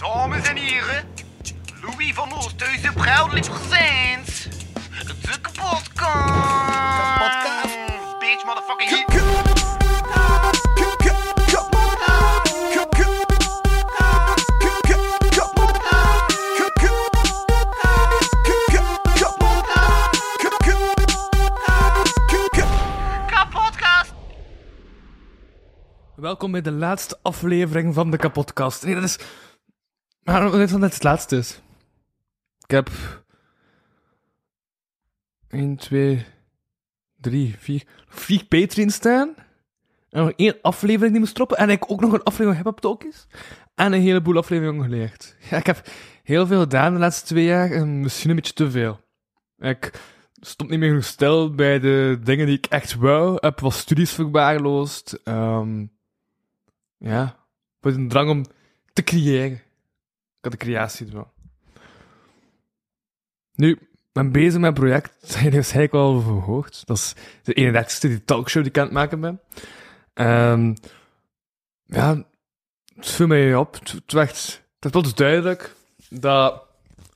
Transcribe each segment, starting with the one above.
Dames en heren, Louis van Oosthuizen proudly presents de kapotkast. Kapotkast. Bitch, motherfucking hit. Kapotkast. Welkom bij de laatste aflevering van de kapotkast. Nee, dat is... Van dit het laatste. Ik heb... 1, 2, 3, 4... Vier Patreons staan. En nog één aflevering die moest droppen. En ik ook nog een aflevering heb op Talkies. En een heleboel afleveringen geleerd. Ja, ik heb heel veel gedaan de laatste twee jaar. En misschien een beetje te veel. Ik stond niet meer genoeg stil bij de dingen die ik echt wou. Heb wat studies verwaarloosd. Ehm ja, met een drang om te creëren. Ik had de creatie doen. Nu, ben bezig met een project, dat je waarschijnlijk wel gehoord. Dat is de 31ste, die talkshow die ik aan het maken ben. Ehm ja, het viel mij op. Het, werd, het dus duidelijk dat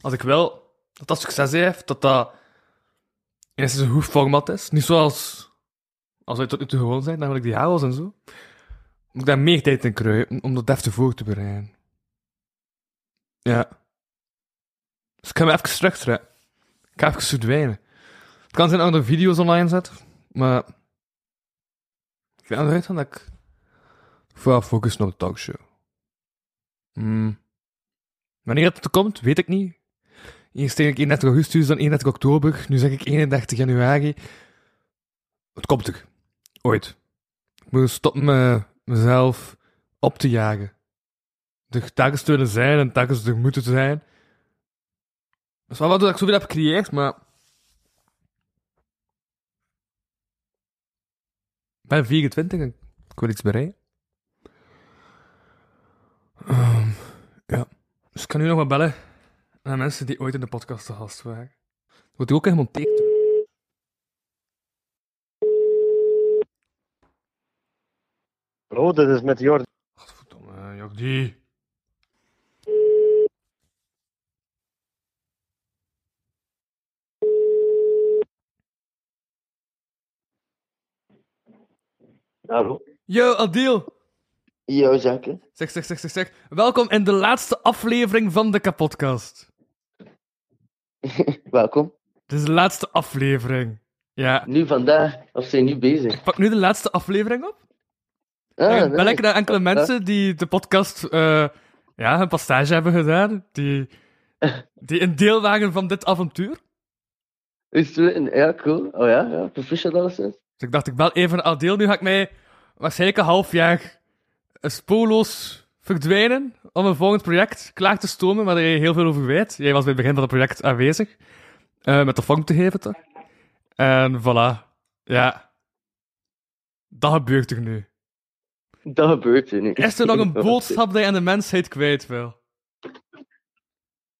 als ik wil dat dat succes heeft, dat dat eerst een goed format is. Niet zoals als wij tot nu toe gewoon zijn, namelijk die havels en zo. Moet ik daar meer tijd in kruipen om dat deftig voor te bereiden. Ja. Dus ik ga me even terugtrekken. Ik ga even verdwijnen. Het kan zijn dat ik er video's online zet, maar... Ik ga eruit dat ik... Vooral focus op de talkshow. Hmm. Wanneer het er komt, weet ik niet. Eerst denk ik 31 augustus, dan 31 oktober. Nu zeg ik 31 januari. Het komt er. Ooit. Ik moet stoppen met mezelf op te jagen. Telkens te willen zijn en telkens er moeten zijn. Dat is wel wat dat ik zoveel heb gecreëerd, maar... Ik ben 24 en ik wil iets bereiken. Ehm, ja. Dus ik kan nu nog wat bellen aan mensen die ooit in de podcast te gast waren. Dat wordt ook helemaal gemonteerd. Hallo, dit is met Jordi. Godverdomme, Jokdi. Hallo. Yo, Adil. Yo, Jacke. Zeg, zeg, zeg, zeg, zeg. Welkom in de laatste aflevering van de kapotkast. Welkom. Dit is de laatste aflevering. Ja. Nu vandaag, of zijn nu bezig? Ik pak nu de laatste aflevering op. Ah, ik nice. naar enkele mensen die de podcast, eh, ja, een passage hebben gedaan. Die, die een deel waren van dit avontuur. Is het een- ja, cool. Oh ja, ja, proficiat alleszins. Dus ik dacht, ik bel even naar Adil. Nu ga ik mij waarschijnlijk een half jaar spoorloos verdwijnen om een volgend project klaar te stomen, waar je heel veel over weet. Jij was bij het begin van het project aanwezig. eh, met de vorm te geven, toch? En voilà. Ja. Dat gebeurt er nu. Dat gebeurt er nu. Is er nog een boodschap die je aan de mensheid kwijt wil?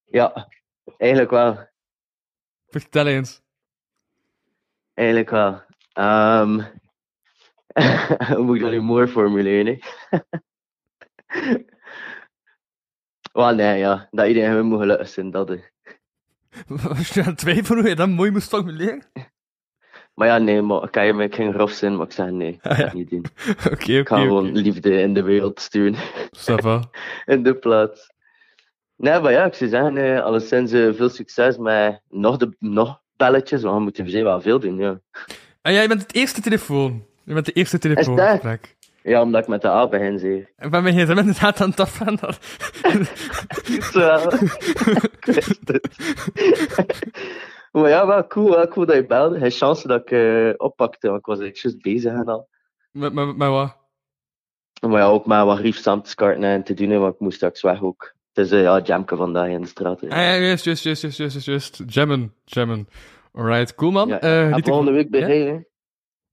Ja, eigenlijk wel. Vertel eens. Eigenlijk wel. Ehm hoe moet ik dat nu mooi formuleren? Wel, nee, ja. Dat iedereen moet gelukkig zijn, dat is. Als je aan het twijfelen hoe je dat mooi moest formuleren? Maar ja, nee, maar kan je me geen grof zijn, maar ik zeg nee. Ah, ja. dat niet doen. Oké, oké, Ik ga gewoon liefde in de wereld sturen. In de plaats. Nee, maar ja, ik zou zeggen, eh, alleszins eh, veel succes met nog, de, nog belletjes, want we moeten se wel veel doen, ja. En jij bent het eerste telefoon. Je bent de eerste telefoongesprek. Ja, omdat ik met de A begin, zeer. Ik ben mijn gsm inderdaad aan het afgaan. dat- Zo, maar ja, wel cool, wel cool dat je belde. Hij chance dat ik eh, oppakte, want ik was juist bezig en al. met, met, met wat? Maar ja, ook met wat grief samen te skarten en te doen, want ik moest straks weg ook. Het is eh, ja, jamke vandaag in de straat. hè. Ah, ja, juist, juist, juist, juist, juist. Jammen, jammen. Alright, cool man. Ja, te- volgende week bij Ja? hè.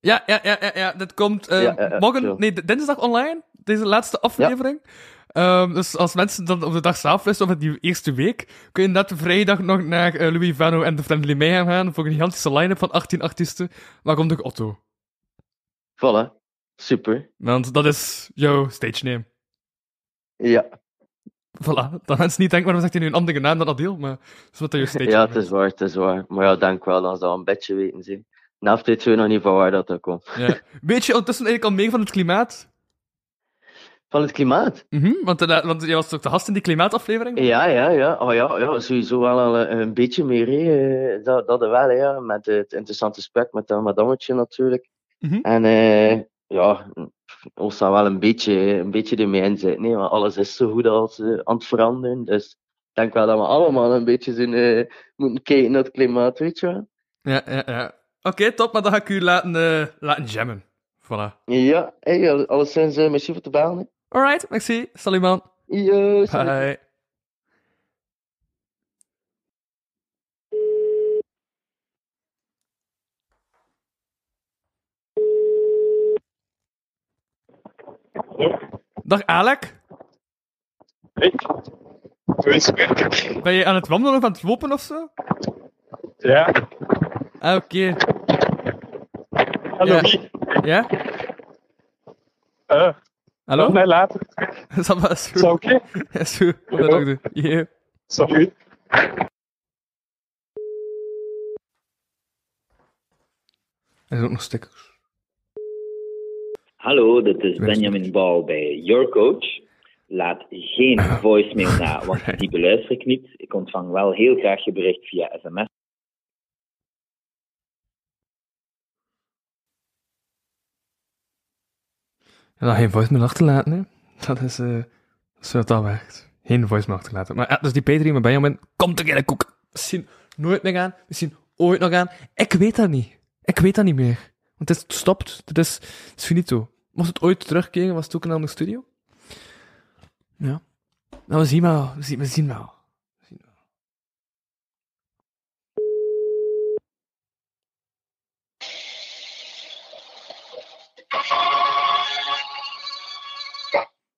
Ja, ja, ja, ja, ja, dit komt eh, Ja, morgen, chill. nee, dinsdag online, deze laatste aflevering. Ehm, dus als mensen dan op de dag zelf wisten, of die eerste week, kun je net vrijdag nog naar eh, Louis Vano en de Friendly Mayhem gaan voor een gigantische line-up van 18 artiesten, waaronder Otto. Voilà. Super. Want dat is jouw stage name. Ja. Voilà, dat mensen niet denken, waarom zegt hij nu een andere naam dan Adil, maar dat is wat je steeds Ja, het is waar, het is waar. Maar ja, ik denk wel dat ze dat een beetje weten. Zie. Naft weet je nog niet van waar dat er komt. Ja. Weet je ondertussen eigenlijk al meer van het klimaat? Van het klimaat? Mhm, want, uh, want jij was toch de gast in die klimaataflevering? Ja, ja, ja. Oh, ja, ja sowieso wel al een, een beetje meer. Hè. Eh, Dat, dat wel, ja. Met het interessante gesprek met dat madammetje natuurlijk. Mhm. En eh, ja, ons zou wel een beetje, een beetje ermee in zitten. hè, Want alles is zo goed als eh, aan het veranderen. Dus ik denk wel dat we allemaal een beetje zijn, eh, moeten kijken naar het klimaat, weet je wel. Ja, ja, ja. Oké, top, maar dan ga ik u laten, eh, laten jammen. Voilà. Ja, hey, alleszins uh, merci voor te bellen. hè. Alright, merci. Salut man. Yo, salut. Bye. Dag Alec, Hey, hoe is het? ben je aan het wandelen of aan het lopen of zo? Ja, Ah, oké. hallo Ja. Ja? Eh, Hallo? Mij later. Is dat is goed? Is dat oké? Is goed. Wat ook doen. Yeah. Is dat goed? Er zijn ook nog stickers. Hallo, dit is Benjamin Bouw bij Your Coach. Laat geen voicemail na, want die beluister ik niet. Ik ontvang wel heel graag je bericht via sms. En dan geen voicemail achterlaten, hè. Dat is, eh, dat is wat dat werkt. Geen voicemail achterlaten. Maar ja, dus die P3 met Benjamin, komt er in koek. Misschien nooit meer aan, misschien ooit nog aan. Ik weet dat niet. Ik weet dat niet meer. Want het is gestopt. Het is, het is finito. Mocht het ooit terugkeren, was het ook een andere studio. Ja. Nou, we zien wel. We zien, we zien wel. We zien wel.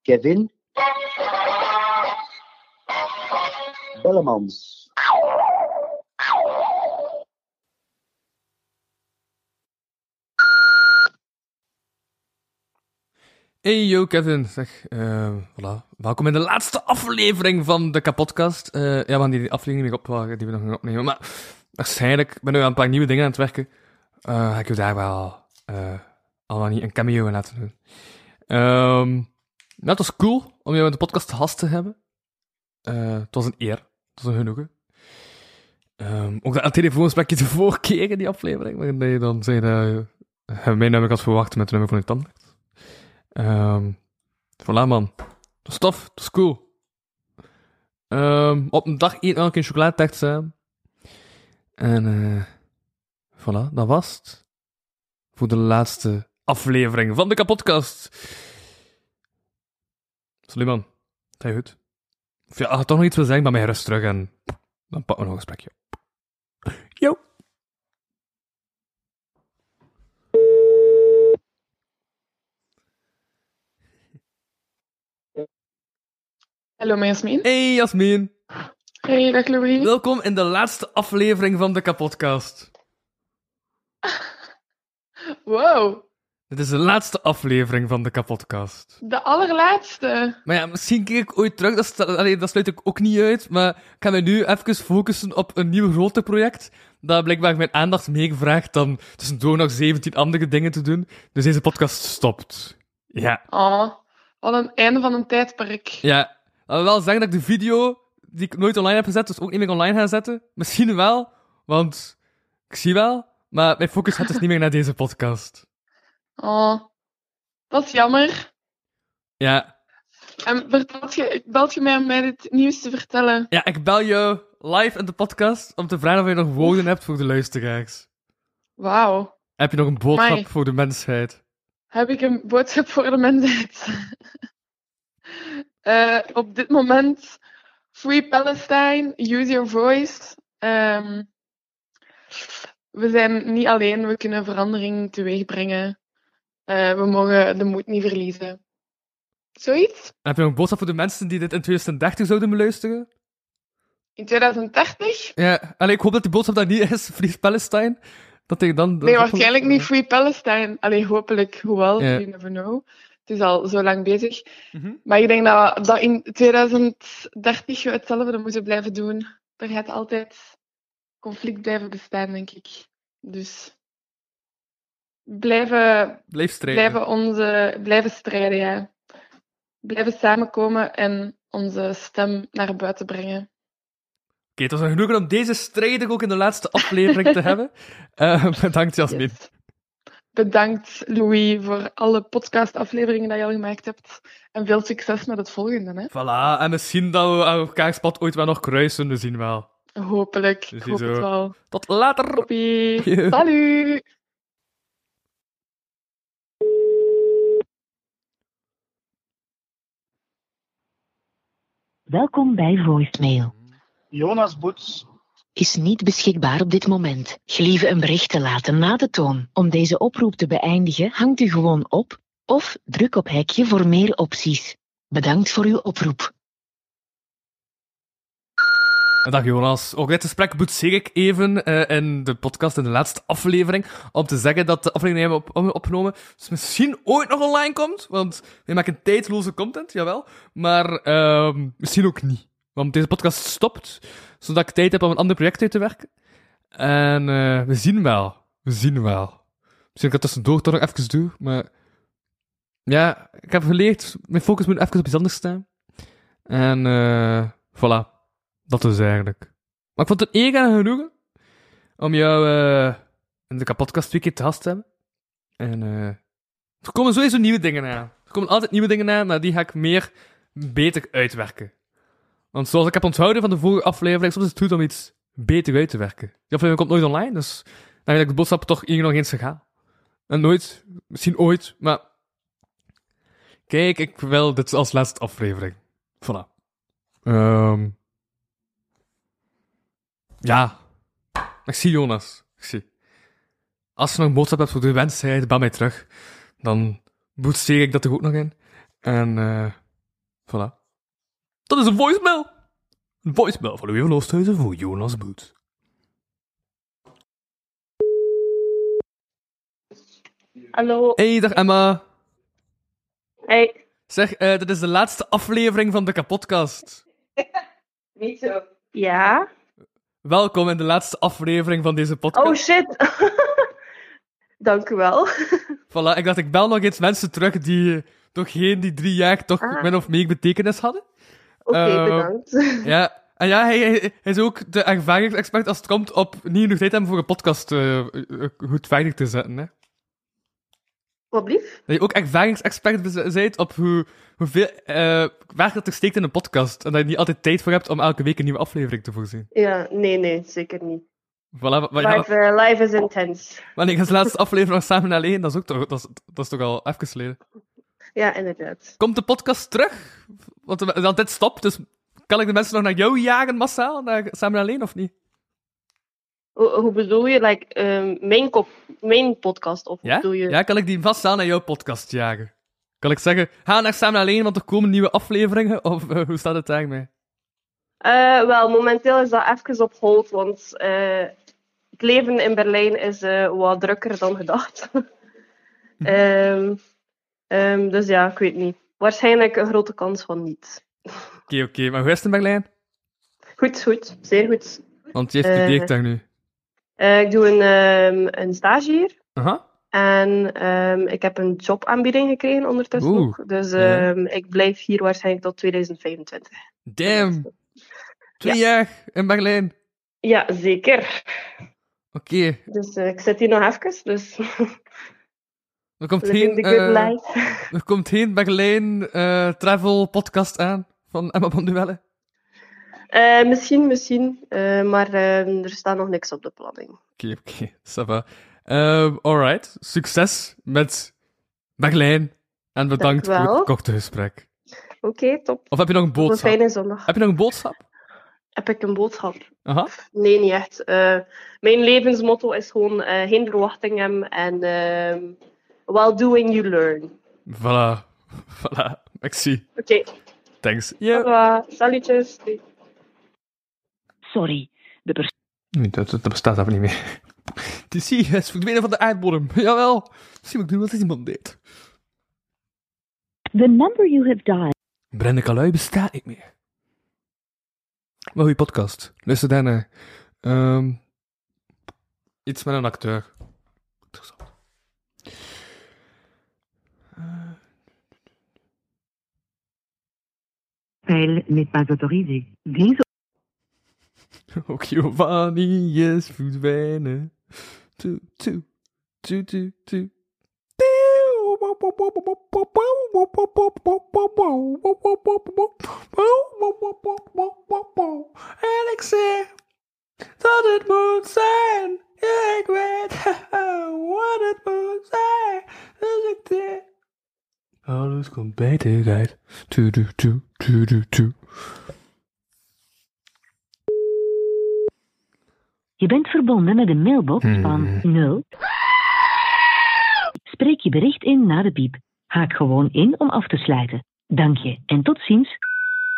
Kevin Bellemans. Hey yo Kevin, zeg, eh voilà. Welkom in de laatste aflevering van de kapotkast. Eh ja, we gaan die aflevering niet opwagen, die we nog gaan opnemen. Maar waarschijnlijk, ik ben nu aan een paar nieuwe dingen aan het werken. Eh ik je daar wel allemaal niet een cameo in laten doen. Nou, het was cool om jou in de podcast te gast te hebben. Het was een eer, het was een genoegen. Ehm ook dat telefoonsprekje de vorige keer in die aflevering, waarin je dan zei dat je mij namelijk had verwacht met het nummer van je tandarts. Ehm voilà, man. Dat is tof, dat is cool. Ehm op een dag eet elke een chocoladetaart samen. En eh voilà, dat was het. Voor de laatste aflevering van de kapotkast. Suleiman, ga je goed? Of ja, als je toch nog iets wil zeggen, ben je rust terug en dan pakken we nog een gesprekje Hallo, mijn Jasmin. Hey Jasmin, Hey, dag Louis. welkom in de laatste aflevering van de kapotkast. Wow, Dit is de laatste aflevering van de kapotkast. de allerlaatste. Maar ja, misschien kijk ik ooit terug, dat, allee, dat sluit ik ook niet uit, maar ik ga me nu even focussen op een nieuw groter project, dat blijkbaar mijn aandacht meer vraagt dan tussendoor nog 17 andere dingen te doen. Dus deze podcast stopt. Ja. Oh, wat een einde van een tijdperk. Ja. Dat wil wel zeggen dat ik de video, die ik nooit online heb gezet, dus ook niet meer online ga zetten. Misschien wel, want ik zie wel, maar mijn focus gaat dus niet meer naar deze podcast. Oh, dat is jammer. Ja. En vertelt je, belt je mij om mij dit nieuws te vertellen? Ja, ik bel jou live in de podcast om te vragen of je nog woorden hebt voor de luisteraars. Wauw. Heb je nog een boodschap Amai. voor de mensheid? Heb ik een boodschap voor de mensheid? Eh, op dit moment, Free Palestine, use your voice. Ehm, we zijn niet alleen, we kunnen verandering teweeg brengen. Eh, we mogen de moed niet verliezen. Zoiets? En heb je nog een boodschap voor de mensen die dit in 2030 zouden beluisteren? In 2030? Ja, allee, ik hoop dat die boodschap daar niet is, Free Palestine. Dat ik dan... Nee, waarschijnlijk niet Free Palestine. Allee, hopelijk, hoewel, Ja. you never know. Het is al zo lang bezig. Mhm. Maar ik denk dat we dat in 2030 we hetzelfde moeten blijven doen. Er gaat altijd conflict blijven bestaan, denk ik. Dus blijven, Blijf strijden. blijven, onze, blijven strijden, ja. Blijven samenkomen en onze stem naar buiten brengen. Oké, het was een genoegen om deze strijd ook in de laatste aflevering te hebben. Eh, bedankt, Jasmin. Yes. Bedankt, Louis, voor alle podcastafleveringen die je al gemaakt hebt. En veel succes met het volgende. Hè? Voilà, en misschien dat we elkaar pad ooit wel nog kruisen, we zien wel. Hopelijk. Ik hoop het wel. Tot later! Salut! Welkom bij voicemail. Jonas Boets. Is niet beschikbaar op dit moment. Gelieve een bericht te laten na de toon. Om deze oproep te beëindigen, hangt u gewoon op of druk op hekje voor meer opties. Bedankt voor uw oproep. Dag Jonas. Ook dit gesprek boetseer ik even eh, in de podcast, in de laatste aflevering, om te zeggen dat de aflevering die we hebben op, opgenomen dus misschien ooit nog online komt, want we maken tijdloze content, jawel, maar ehm, misschien ook niet. Want deze podcast stopt, zodat ik tijd heb om een ander project uit te werken. En eh, we zien wel. We zien wel. Misschien dat ik het tussendoor toch nog even doe, maar... Ja, ik heb geleerd, mijn focus moet even op iets anders staan. En eh voilà. Dat dus eigenlijk. Maar ik vond het een eer en genoegen om jou eh, in de kapotkast twee keer te gast te hebben. En er komen sowieso nieuwe dingen aan. Er komen altijd nieuwe dingen aan, maar die ga ik meer beter uitwerken. Want zoals ik heb onthouden van de vorige aflevering, soms is het goed om iets beter uit te werken. Die aflevering komt nooit online, dus dan ga ik de boodschap toch hier nog eens gaan. En nooit, misschien ooit, maar... Kijk, ik wil dit als laatste aflevering. Voilà. Ehm... Ja. Merci, Jonas. Merci. Als je nog een boodschap hebt voor de wedstrijd, bel mij terug. Dan boetseer ik dat er ook nog in. En, eh voilà. Dat is een voicemail. Een voicemail van Louis van Oosthuizen voor Jonas Boet. Hallo. Hey, dag Emma. Hey. Zeg, eh dit is de laatste aflevering van de kapotkast. Niet zo. Ja? Welkom in de laatste aflevering van deze podcast. Oh shit. Dank u wel. Voilà, ik dacht, ik bel nog eens mensen terug die eh, toch geen die drie jaar toch Ah. min of meer betekenis hadden. Oké, Eh, bedankt. Ja, en ja, hij, is ook de ervaringsexpert als het komt op niet genoeg tijd hebben voor een podcast eh, eh, goed veilig te zetten. Hè. Wat blief? Dat je ook ervaringsexpert bent op hoe, hoeveel eh werk dat er steekt in een podcast. En dat je niet altijd tijd voor hebt om elke week een nieuwe aflevering te voorzien. Ja, nee, nee, zeker niet. Voilà, Live, eh, live is intens. wanneer is de laatste aflevering nog samen alleen? Dat is ook toch, dat is, dat is toch al even geleden. Ja, inderdaad. Komt de podcast terug? Want we- want dit stopt, dus kan ik de mensen nog naar jou jagen massaal? Naar samen alleen of niet? Hoe, hoe bedoel je? Like, ehm, mijn, kop, mijn podcast? Of Ja? bedoel je... Ja, kan ik die massaal naar jouw podcast jagen? Kan ik zeggen, ga naar samen alleen, want er komen nieuwe afleveringen? Of eh, hoe staat het daarmee? Eh, wel, momenteel is dat even op hold, want eh, het leven in Berlijn is wat drukker dan gedacht. Ehm, ehm, dus ja, ik weet niet. Waarschijnlijk een grote kans van niet. Oké, oké, maar hoe is het in Berlijn? Goed, goed. Zeer goed. Want je Eh, studeert daar nu. Eh, ik doe een, ehm, een stage hier. Aha. En ehm, ik heb een jobaanbieding gekregen ondertussen Oeh, ook. Dus ja. ik blijf hier waarschijnlijk tot 2025. Damn. Twee jaar in Berlijn. Ja, zeker. Oké. Dus eh, ik zit hier nog even. Dus Er komt living geen, eh, er komt geen Berlijn eh, travel podcast aan van Emma Bonduelle. Eh, misschien, misschien. maar er staat nog niks op de planning. Oké, oké. Ehm, alright, succes met Berlijn. En bedankt voor het korte gesprek. Oké, top. Of heb je nog een Tot een boodschap? fijne zondag. Heb je nog een boodschap? Heb ik een boodschap? Aha. Nee, niet echt. Mijn levensmotto is gewoon geen verwachting hebben en ehm, while doing you learn. Voilà. Voilà. Merci. Oké, Thanks. Ja. yeah. salutjes. Sorry, de persoon. Nee, dat, dat bestaat even niet meer. Het is hier, het is verdwenen van de aardbodem. Jawel. Misschien moet ik doen wat iemand deed. The number you have dialed. Brenda Calui bestaat niet meer. Wel goeie podcast. Luister daarna. Ehm iets met een acteur. Appel n'est pas autorisé. Deze Ook Giovanni is toe. En ik zeg dat het moet zijn. Ja, ik weet wat het moet zijn. Dus ik. Alles komt toe, toe, toe. Je bent verbonden met een mailbox Hmm. van 0. Spreek je bericht in na de piep. Haak gewoon in om af te sluiten. Dank je en tot ziens.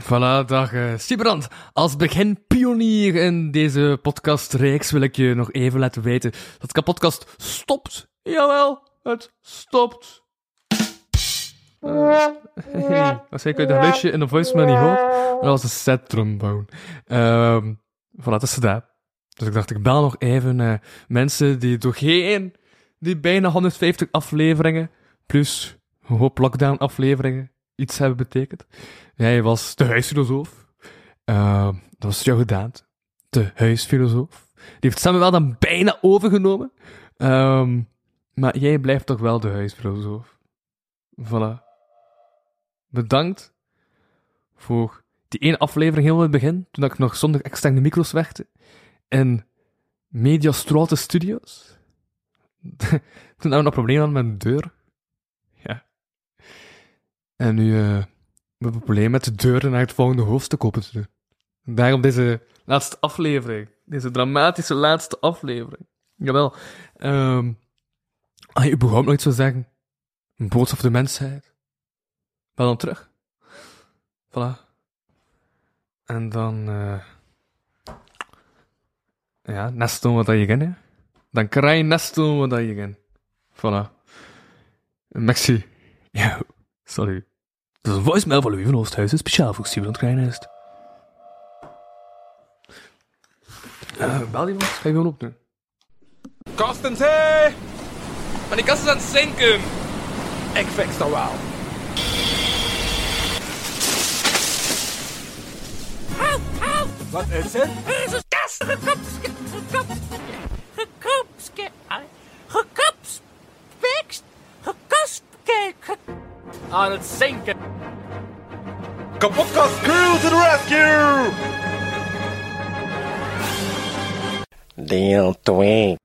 Voilà, dag uh, Sibrand. Als beginpionier in deze podcastreeks wil ik je nog even laten weten dat de podcast stopt. Jawel, het stopt. Ik uit een geluidje in de voicemail niet hoor, dat was een set trombone. Ehm voilà, dat is gedaan. Dus ik dacht, ik bel nog even uh, mensen die doorheen die bijna 150 afleveringen, plus een hoop lockdown afleveringen, iets hebben betekend. Jij was de huisfilosoof. Uh, dat was jouw gedaan. De huisfilosoof. Die heeft Samuel wel dan bijna overgenomen. Um, maar jij blijft toch wel de huisfilosoof. Voilà. Bedankt voor die ene aflevering heel in het begin, toen ik nog zonder externe micro's werkte. In Media Straten Studios. toen hadden we nog problemen met de deur. Ja. En nu... We hebben een probleem met de deuren naar het volgende hoofdstuk open te doen. Daarom deze laatste aflevering. Deze dramatische laatste aflevering. Jawel. Um, als je überhaupt nog iets zou zeggen. Een boodschap voor de mensheid. Wel dan terug. Voilà. En dan... Uh, ja, nesten wat je kent, hè. Dan krijg je nesten wat je kent. Voilà. Merci. Ja, sorry. Dat is een voicemail van Louis van Oosthuizen, speciaal voor Steven Krijnest. Uh, bel iemand? Ga je gewoon opdoen. Kostens, hé! Maar die kast is aan het zinken. Ik fix dat wel. Wat is het? Er is een kast gekopske, gekopske, gekopske, gekopspekst, gekospke, aan het zinken. Kapotkast crew to the rescue! Deel 2.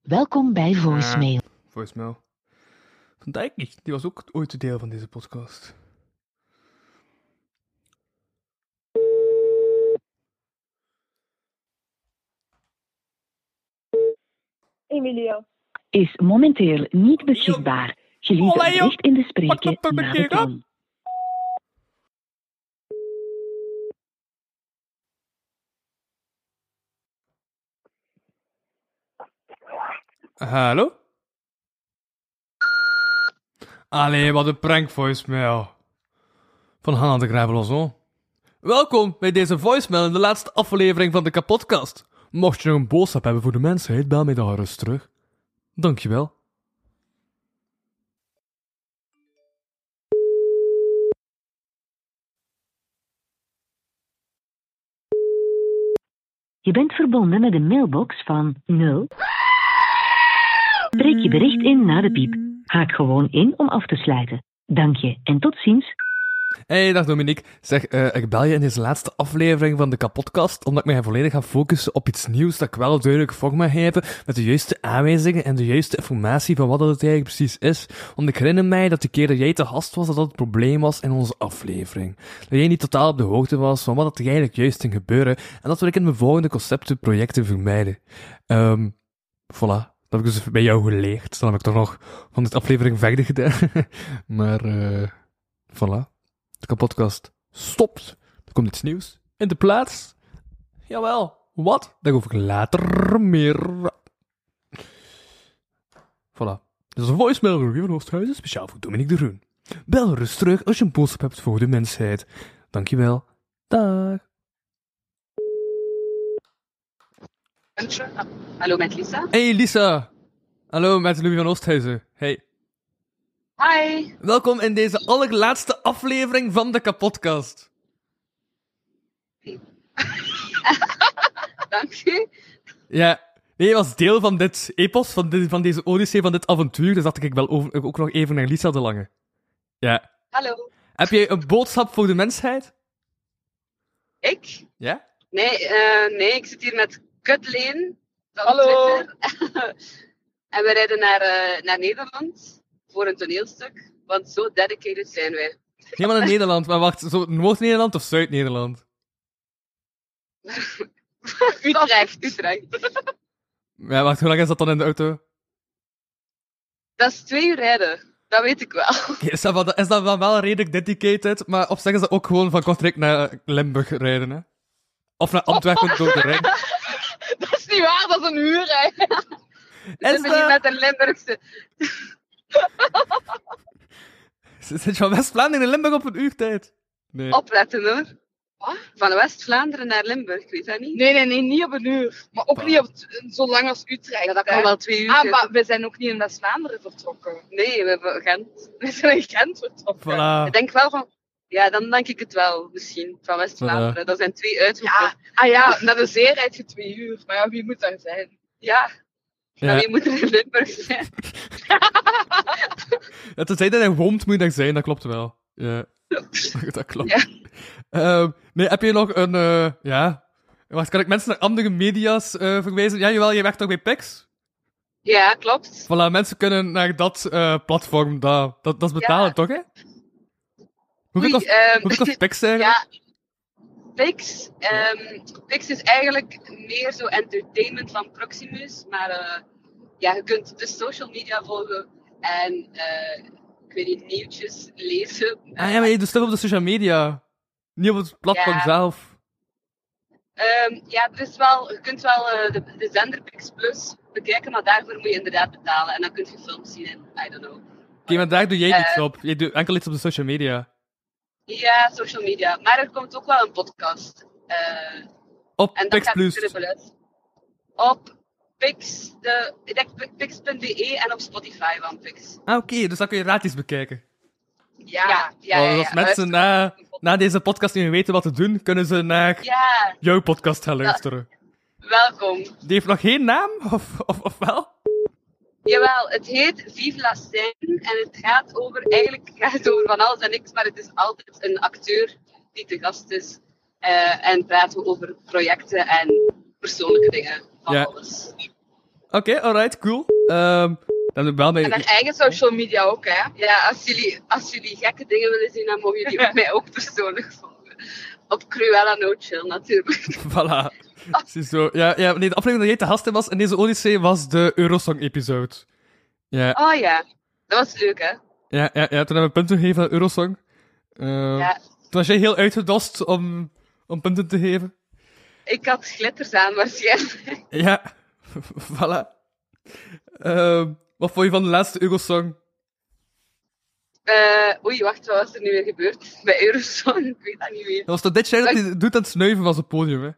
Welkom bij Voicemail. Voicemail. Van Dijkie, die was ook ooit een deel van deze podcast. Emilia. Is momenteel niet beschikbaar. Gelieve bericht in de spreken na de toon. Hallo? Allee, wat een prank voicemail. Van Hanna de Gravelozon. Welkom bij deze voicemail in de laatste aflevering van de kapotkast. Mocht je nog een boodschap hebben voor de mensheid, bel mij dan gerust terug. Dankjewel. Je bent verbonden met een mailbox van 0. Spreek je bericht in na de piep. Haak gewoon in om af te sluiten. Dank je en tot ziens. Hey, dag Dominique. Zeg, uh, ik bel je in deze laatste aflevering van de kapotkast, omdat ik mij volledig ga focussen op iets nieuws dat ik wel duidelijk voor me heb, met de juiste aanwijzingen en de juiste informatie van wat dat het eigenlijk precies is. Want ik herinner mij dat de keer dat jij te gast was, dat dat het probleem was in onze aflevering. Dat jij niet totaal op de hoogte was van wat er eigenlijk juist ging gebeuren, en dat wil ik in mijn volgende concepten projecten vermijden. Um, voilà. Dat heb ik dus bij jou geleerd. Dan heb ik toch nog van dit aflevering verder gedaan. maar, uh, voilà. De kapotkast stopt. Er komt iets nieuws in de plaats. Jawel. Wat? Daarover later meer. Voilà. Dat is een voicemail Ruben van Oosthuizen, speciaal voor Dominique de Groen. Bel rust terug als je een boodschap hebt voor de mensheid. Dankjewel. Dag. Hallo met Lisa. Hey Lisa. Hallo, met Louis van Oosthuizen. Hey. Hi. Welkom in deze allerlaatste aflevering van de kapotcast. Dank u. Ja, nee, je was deel van dit epos, van, van deze odyssee, van dit avontuur, dus dacht ik wel over, ook nog even naar Lisa de Lange. Ja. Hallo. Heb jij een boodschap voor de mensheid? Ik? Ja? Nee, eh, nee, ik zit hier met Kutleen. Hallo. Twitter. en we rijden naar, eh, naar Nederland voor een toneelstuk. Want zo dedicated zijn wij. Helemaal in Nederland, maar wacht, zo Noord-Nederland of Zuid-Nederland? Utrecht. Utrecht. Ja, wacht, hoe lang is dat dan in de auto? Dat is twee uur rijden. Dat weet ik wel. Oké, is, dat wel, is dat wel, wel redelijk dedicated, maar op zich is dat ook gewoon van Kortrijk naar Limburg rijden, hè? Of naar Antwerpen door de ring. Dat is niet waar, dat is een uur, hè. We zitten hier met een Limburgse... Zit je van West-Vlaanderen in Limburg op een uurtijd? Nee. Opletten hoor. Van West-Vlaanderen naar Limburg, ik weet dat niet. Nee, nee, nee, niet op een uur. Maar ook niet op zo lang als Utrecht. Ja, dat hè. kan wel twee uur Ah, maar we zijn ook niet in West-Vlaanderen vertrokken. Nee, we hebben Gent. We zijn in Gent vertrokken. Voilà. Ik denk wel van... Ja, dan denk ik het wel, misschien. Van West-Vlaanderen. Dat zijn twee uithoeken. Ja, ah ja, naar de zee rijd je twee uur. Maar ja, wie moet daar zijn? Ja. Ja. Wie moet er in Limburg zijn? Ja, tenzij dat hij woont, moet je daar zijn, dat klopt wel. Ja. dat klopt. Ehm, nee, heb je nog een, eh, ja... Wacht, kan ik mensen naar andere media's eh, verwijzen? Ja, jawel, je werkt toch bij Pix? Ja, klopt. Voilà, mensen kunnen naar dat eh, platform, dat, dat, dat is betalen, Ja. toch, hè? Oei, kost, ehm, Pix eigenlijk? Ja, Pix, ehm, Pix is eigenlijk meer zo entertainment van Proximus, maar eh, ja, je kunt de social media volgen en eh, ik weet niet, nieuwtjes lezen. Ah ja, maar je doet stuff op de social media. Niet op het platform Ja. zelf. Ehm, ja, er is wel, je kunt wel eh, de, de zender Pix Plus bekijken, maar daarvoor moet je inderdaad betalen en dan kun je films zien en I don't know. Oké, maar daar doe jij niets op. Je doet enkel iets op de social media. Ja, social media. Maar er komt ook wel een podcast. eh, Op En dat Pix gaat Plus. Op Pix, de, ik denk pix.be en op Spotify van Pix. Ah, oké, dus dat kun je gratis bekijken. Ja, ja, ja. Ja, als mensen na, na deze podcast niet meer weten wat te doen, kunnen ze naar Ja, jouw podcast gaan luisteren. welkom. Die heeft nog geen naam, of, of, of wel? Jawel, het heet Vive la en het gaat over, eigenlijk gaat het over van alles en niks, maar het is altijd een acteur die te gast is eh, en praten we over projecten en persoonlijke dingen van Ja. alles. Oké, alright, cool. Ehm dan wel En mijn... haar eigen social media ook, hè. Ja, als jullie, als jullie gekke dingen willen zien, dan mogen jullie ook mij ook persoonlijk volgen. Op Cruella No Chill natuurlijk. Voilà. Ziezo. Ja, ja, nee, de aflevering dat jij te gast was in deze Odyssee was de Eurosong-episode. Ja, Oh ja, dat was leuk hè. ja, ja, ja, toen hebben we punten gegeven aan Eurosong. Ehm, Ja. Toen was jij heel uitgedost om, om punten te geven. Ik had glitters aan waarschijnlijk. Ja, voilà. Ehm, wat vond je van de laatste Eurosong? Eh, oei, wacht, wat was er nu weer gebeurd? Bij Eurosong, ik weet dat niet meer. Dat was toch dit jaar dat die doet aan het snuiven was op het podium, hè?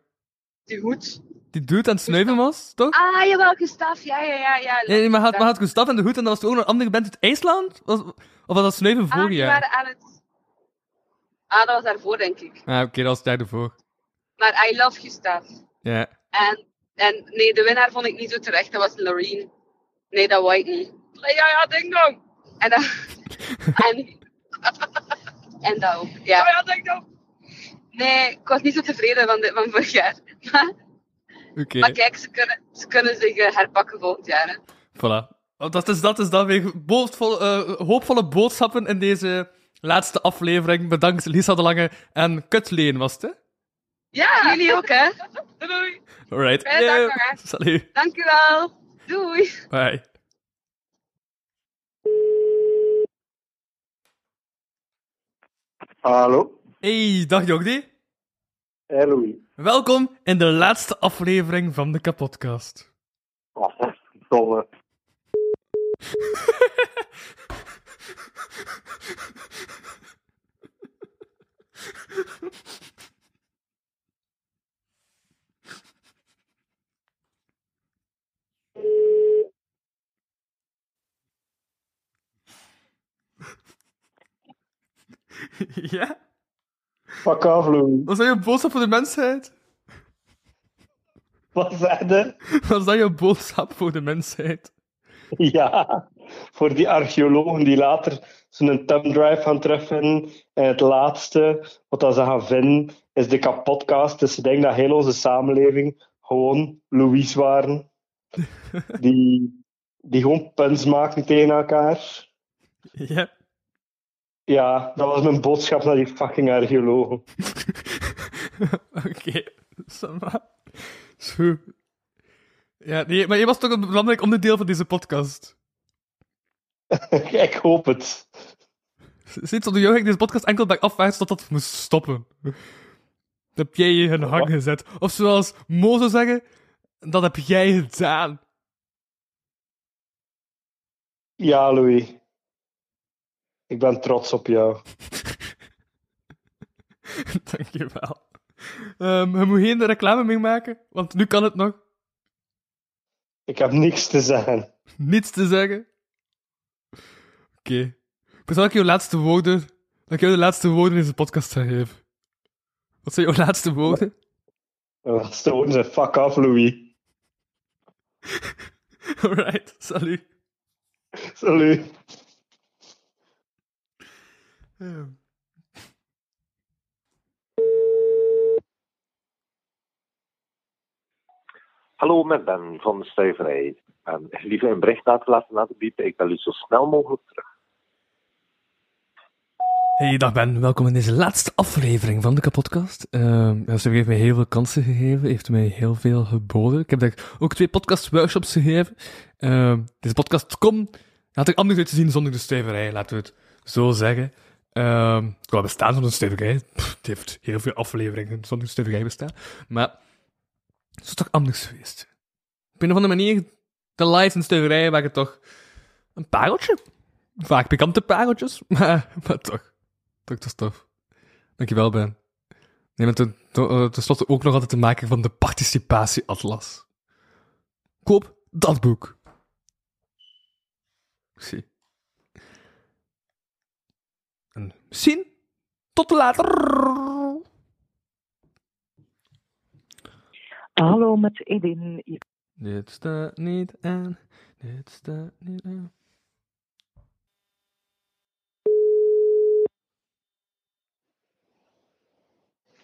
Die hoed. Die doet aan het snuiven was, toch? Ah, jawel, Gustaf, ja, ja, ja. ja. Nee, nee, maar had, maar had Gustav en de hoed en dat was ook nog een andere band uit IJsland? Was, of was dat snuiven Ah, vorig jaar? waren aan het... Ah, dat was daarvoor, denk ik. Ah, oké, dat was ervoor. Maar I love Gustaf. Ja. En, en nee, de winnaar vond ik niet zo terecht. Dat was Loreen. Nee, dat wou ik niet. Ja, ja, ding dong. En dat... en... en dat ook, ja. ja, ding dong. Nee, ik was niet zo tevreden van, de, van vorig jaar. Oké. Maar kijk, ze kunnen, ze kunnen zich eh, herpakken volgend jaar. Hè. Voilà. Want Dat is, dat is dan weer boodvol, eh, hoopvolle boodschappen in deze laatste aflevering. Bedankt Lisa de Lange en Kutleen was het, hè? Ja, jullie ook, hè? Doei. Alright. Fijne dag Yeah. Dank u wel. Doei. Bye. Hallo. Hey, dag Jordi. Hallo. Welkom in de laatste aflevering van de kapotcast. Oh, dolle. ja? Fuck off, Louis. Was dat je boodschap voor de mensheid? Wat zei? Was dat je boodschap voor de mensheid? Ja, voor die archeologen die later zo'n thumb drive gaan terugvinden. En het laatste wat dat ze gaan vinden is de kapotcast. Dus ik denk dat heel onze samenleving gewoon Louis waren. Die, die gewoon puns maken tegen elkaar. Ja. Ja, dat was mijn boodschap naar die fucking archeologen. Oké, ça Zo. Ja, nee, maar je was toch een belangrijk onderdeel van deze podcast. ik hoop het. Sinds onder jou ging deze podcast enkel bij afwaarts tot dat moest stoppen. Dat heb jij je in hang gezet. Of zoals Mo zou zeggen, dat heb jij gedaan. Ja, Louis. Ik ben trots op jou. Dankjewel. Um, je moet geen reclame mee maken, want nu kan het nog. Ik heb niks te zeggen. Niets te zeggen? Oké. Okay. Zal ik jouw laatste woorden... Dat ik jou de laatste woorden in deze podcast ga geven. Wat zijn jouw laatste woorden? Mijn laatste woorden zijn fuck off, Louis. Alright, salut. Salut. Hallo, met Ben van de Stuiverij. En liever een bericht laten laten biepen. Ik bel u zo snel mogelijk terug. Hey, dag Ben. Welkom in deze laatste aflevering van de kapotcast. Uh, ze heeft mij heel veel kansen gegeven, heeft mij heel veel geboden. Ik heb daar ook twee podcast-workshops gegeven. Uh, deze podcast kon, had ik anders uit te zien zonder de stuiverij, laten we het zo zeggen. Uh, qua bestaan zonder de stuiverij, het heeft heel veel afleveringen zonder de stuiverij bestaan. Maar het is toch anders geweest. Op een of andere manier, de live en stuiverij waren toch een pareltje. Vaak pikante pareltjes, maar, maar toch. Toch, dat is tof. Dankjewel, Ben. Nee, met ten, tenslotte ook nog altijd te maken van de participatieatlas. Koop dat boek. Zie. En misschien tot later. Hallo, met Edin. Dit staat niet aan. Dit staat niet aan.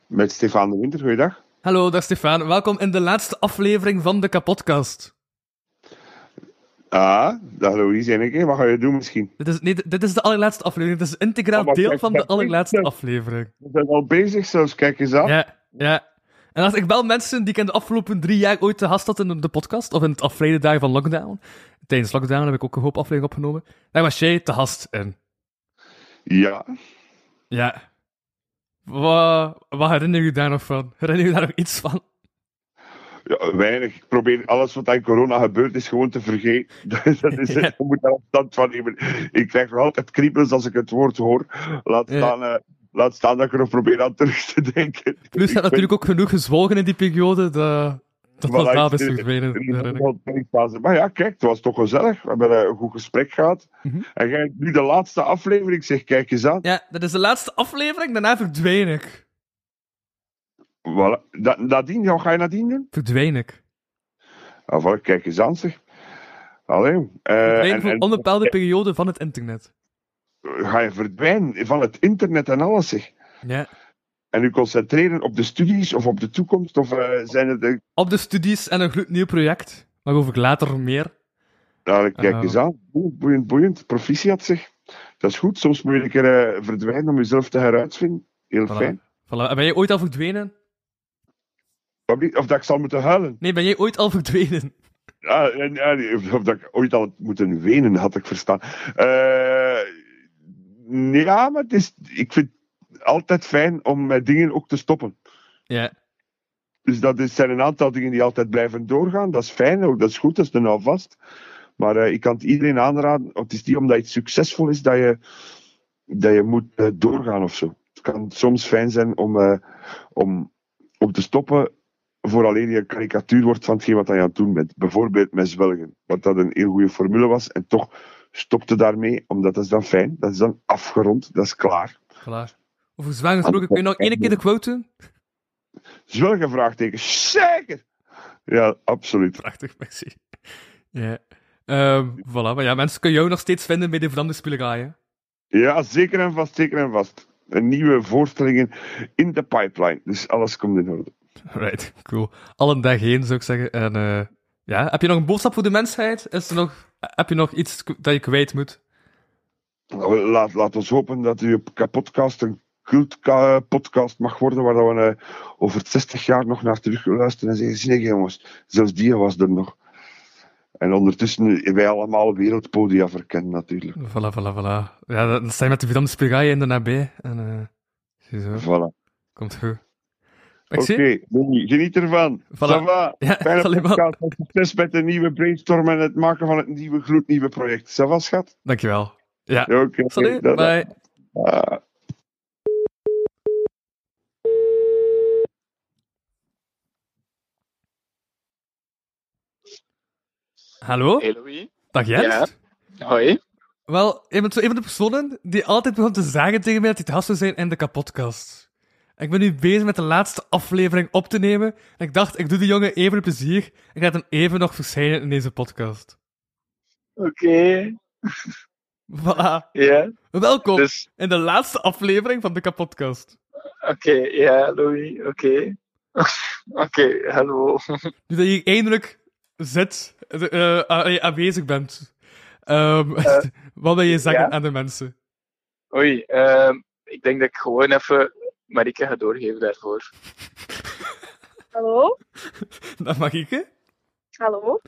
Met Stefan de Winter, goeiedag. Hallo, dag Stefan. Welkom in de laatste aflevering van de kapotcast. Ah, dag Louise en ik. Wat ga je doen misschien? Dit is, nee, dit is de allerlaatste aflevering. Dit is een integraal oh, deel kijk, van de allerlaatste aflevering. We zijn al bezig zelfs, kijk eens aan. Ja, ja. En als ik wel mensen die ik in de afgelopen drie jaar ooit te gast had in de podcast, of in het afgelopen dagen van lockdown, tijdens lockdown heb ik ook een hoop afleveringen opgenomen, daar was jij te gast in. Ja. Ja. Wat, wat herinner je daar nog van? Herinner je daar nog iets van? Ja, weinig. Ik probeer alles wat aan corona gebeurd is gewoon te vergeten. dat is het. Je moet daar afstand van nemen. Ik krijg nog altijd kriebels als ik het woord hoor. Laat staan, uh, laat staan dat ik er nog probeer aan terug te denken. Plus, hebt natuurlijk ook genoeg gezwolgen in die periode. Dat, dat was best verdwenen. Maar ja, kijk, het was toch gezellig. We hebben een goed gesprek gehad. Mm -hmm. En jij nu de laatste aflevering. zeg, kijk eens aan. Ja, dat is de laatste aflevering. Daarna verdween ik. Voilà. Da nadien, wat ga je nadien doen? Verdween ik. Voilà, kijk eens aan, zeg. Allee. Uh, voor een onbepaalde periode van het internet. Ga je verdwijnen van het internet en alles, zeg. Ja. En u concentreren op de studies of op de toekomst? Of uh, zijn het de... Op de studies en een gloednieuw project. Waarover ik later meer. Nou, kijk uh, eens aan. Boeiend, boeiend. Proficiat zeg. Dat is goed. Soms moet je een keer uh, verdwijnen om jezelf te heruitvinden. Heel voilà. fijn. Voilà. Ben je ooit al verdwenen? Of dat ik zal moeten huilen? Nee, ben jij ooit al verdwenen? Ja, ja, of dat ik ooit al moeten wenen, had ik verstaan. Uh, ja, maar het is, ik vind altijd fijn om met dingen ook te stoppen. Ja. Dus dat is, zijn een aantal dingen die altijd blijven doorgaan. Dat is fijn, ook, dat is goed, dat is er nou vast. Maar uh, ik kan het iedereen aanraden. Het is niet omdat iets succesvol is dat je, dat je moet uh, doorgaan of zo. Het kan soms fijn zijn om, om, om te stoppen vooraleer je een karikatuur wordt van hetgeen wat je aan het doen bent. Bijvoorbeeld met zwelgen, wat dat een heel goede formule was. En toch stopte daarmee, omdat dat is dan fijn. Dat is dan afgerond, dat is klaar. Klaar. Over zwaar gesproken, kun je nog één keer de quote doen? Zwelge vraagtekens. Zeker! Ja, absoluut. Prachtig, merci. Ja. Ehm voilà, maar ja, mensen kunnen jou nog steeds vinden bij de Vlaamse. Ja, zeker en vast, zeker en vast. Een nieuwe voorstellingen in de pipeline. Dus alles komt in orde. Right, cool. Al een dag heen, zou ik zeggen. En eh, ja, heb je nog een boodschap voor de mensheid? Is er nog, heb je nog iets dat je kwijt moet? Nou, Laat, laat ons hopen dat uw podcast een cult-podcast mag worden, waar dat we eh, over 60 jaar nog naar terug luisteren en zeggen, nee jongens, zelfs die was er nog. En ondertussen wij allemaal wereldpodia verkennen natuurlijk. Voilà, voilà, voilà. Ja, dan sta je met de Vlaamse spelerijen in de nabij. En eh ziezo. Voilà. Komt goed. Oké, geniet ervan. Voilà. Ça va? Ja, en Succes met de nieuwe brainstorm en het maken van het nieuwe gloednieuwe project. Ça va, schat? Dankjewel. Ja. Oké. Dat- bye. Ah. Hallo? Hey Louis. Dag Jens. Ja. Hoi. Wel, je bent zo een van de personen die altijd begon te zeggen tegen mij dat hij te gast zou zijn in de kapotkast. Ik ben nu bezig met de laatste aflevering op te nemen. En ik dacht, ik doe die jongen even een plezier. Ik laat hem even nog verschijnen in deze podcast. Oké. Voilà. Ja. Welkom Dus- in de laatste aflevering van de kapotkast. Oké, ja, Louis, oké. Oké, hallo. Nu dat je eindelijk zit, eh, eh, aanwezig bent. Ehm, Eh, wat wil je zeggen aan de mensen? Oei, ehm, ik denk dat ik gewoon even Marike ga doorgeven daarvoor. Hallo? Dat mag ik, hè? Hallo?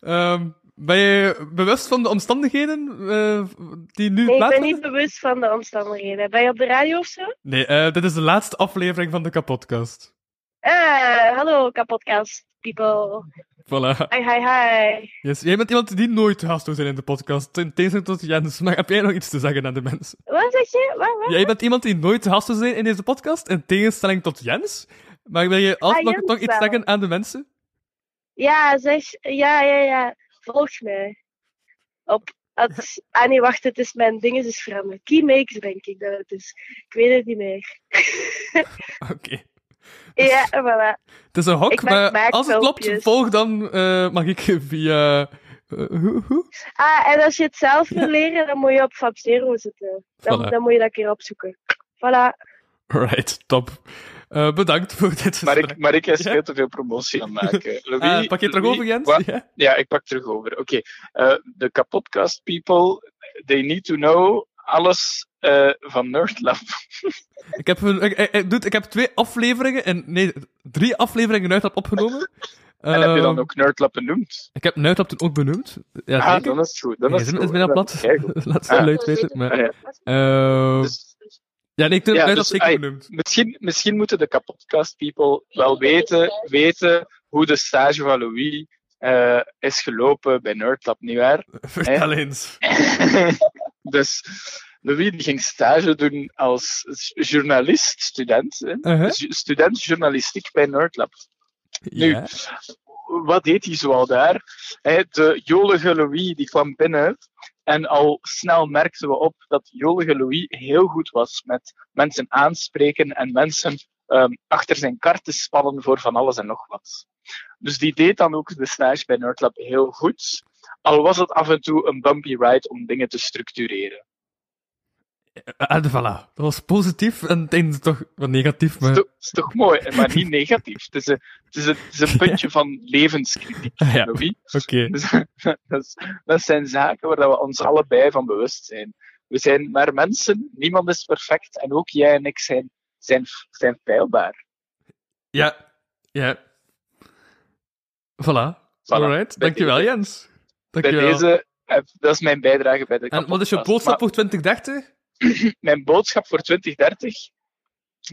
Ehm, ben je bewust van de omstandigheden eh, die nu Nee, ik ben plaatsvinden? niet bewust van de omstandigheden. Ben je op de radio of zo? Nee, eh, dit is de laatste aflevering van de kapotkast. Ah, hallo, kapotkast people. Voilà. Hi, hi, hi. Yes. Jij bent iemand die nooit gast wil zijn in de podcast, in tegenstelling tot Jens. Maar heb jij nog iets te zeggen aan de mensen? Wat zeg je? Wat, wat? Jij bent iemand die nooit gast wil zijn in deze podcast, in tegenstelling tot Jens. Maar wil je Ah, nog, Jens nog iets zeggen aan de mensen? Ja, zeg, ja, ja, ja. Volg mij. Op, ah nee, wacht, het is mijn ding is veranderd. Keymakes, denk ik dat het is. Ik weet het niet meer. Oké. Ja, voilà. Het is een hok, maar als het klopt, volg dan eh, mag ik via... eh, hoe, hoe? Ah, en als je het zelf wil leren, dan moet je op Fabzero zitten. Dan, Voilà. dan moet je dat een keer opzoeken. Voilà. Right, top. Eh, bedankt voor dit Maar ik, maar ik is Ja? veel te veel promotie aan maken. Louis, pak je het terug Louis, over, Jens? wat- Ja. Ja, ik pak terug over. Oké. Eh, De kapotcast people, they need to know alles eh, van Nerdlab. Ik heb, ik, ik, heb twee afleveringen, en, nee, drie afleveringen Nuitlab opgenomen. en heb je dan Ehm, ook Nerdlab benoemd? Ik heb Nuitlab toen ook benoemd. Ja, ah, dan is het goed. Dan Nee, is het goed. bijna Dat plat. Laat ze Ah. luid weten. Maar, ja. Ehm, ja, nee, ik heb Ja, dus, zeker ai, benoemd. Misschien, misschien moeten de kapotcast people wel weten, weten hoe de stage van Louis eh, is gelopen bij Nerdlab, nietwaar? Vertel eens. dus Louis die ging stage doen als journalist, student. Uh-huh. Dus student journalistiek bij Nerdlab. Nu, wat deed hij zoal daar? De jolige Louis die kwam binnen en al snel merkten we op dat jolige Louis heel goed was met mensen aanspreken en mensen ehm, achter zijn kar te spannen voor van alles en nog wat. Dus die deed dan ook de stage bij Nerdlab heel goed, al was het af en toe een bumpy ride om dingen te structureren. En voilà. Dat was positief en het einde toch wat negatief, maar... Is toch mooi, maar niet negatief. Het is een, het is een, het is een puntje van levenskritiek, Ja, Louis. oké. Dus, dat, is- dat zijn zaken waar dat we ons allebei van bewust zijn. We zijn maar mensen, niemand is perfect en ook jij en ik zijn, zijn, zijn feilbaar. Ja. Ja. Voilà. Alright. Bij Dankjewel, deze- Jens. Bij Dankjewel. deze, eh, dat is mijn bijdrage bij de En wat is je boodschap Maar voor 2030? Mijn boodschap voor 2030?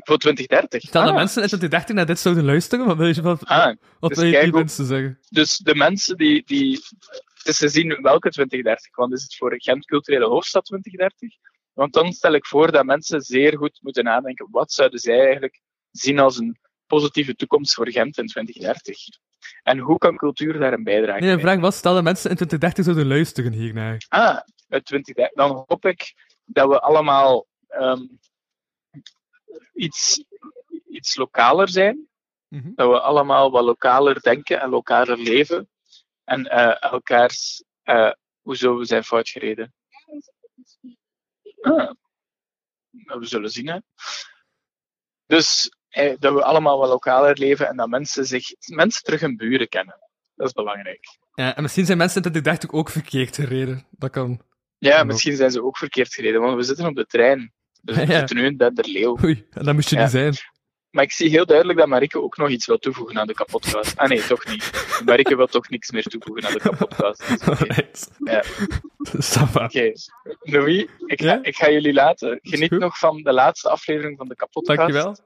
Voor 2030? Stel dat Ah. mensen in 2030 naar dit zouden luisteren, wat wil je, wat, Ah, wat dus wil je die kijk ook- mensen zeggen? Dus de mensen die, die. Het is te zien welke 2030, want is het voor Gent Culturele Hoofdstad 2030? Want dan stel ik voor dat mensen zeer goed moeten nadenken. Wat zouden zij eigenlijk zien als een positieve toekomst voor Gent in 2030? En hoe kan cultuur daar een bijdrage Nee, de vraag was, stel dat mensen in 2030 zouden luisteren hiernaar. Ah, uit 2030. Dan hoop ik dat we allemaal ehm, iets, iets lokaler zijn. Mhm. Dat we allemaal wat lokaler denken en lokaler leven. En eh, elkaars. eh hoezo we zijn fout gereden? Ah. We zullen zien, hè. Dus eh, dat we allemaal wat lokaler leven en dat mensen, zich, mensen terug hun buren kennen. Dat is belangrijk. Ja, en misschien zijn mensen in 2030 ook verkeerd gereden. Dat kan. Ja, misschien zijn ze ook verkeerd gereden, want we zitten op de trein. Dus we Ja. zitten nu in Denderleeuw. Oei, en dat moest je Ja. niet zijn. Maar ik zie heel duidelijk dat Marike ook nog iets wil toevoegen aan de kapotkast. Ah nee, toch niet. Marike wil toch niks meer toevoegen aan de kapotkast. Dus oké. Ja. Oké. Louis, ik ga, ik ga jullie laten. Geniet nog van de laatste aflevering van de kapotkast. Dankjewel.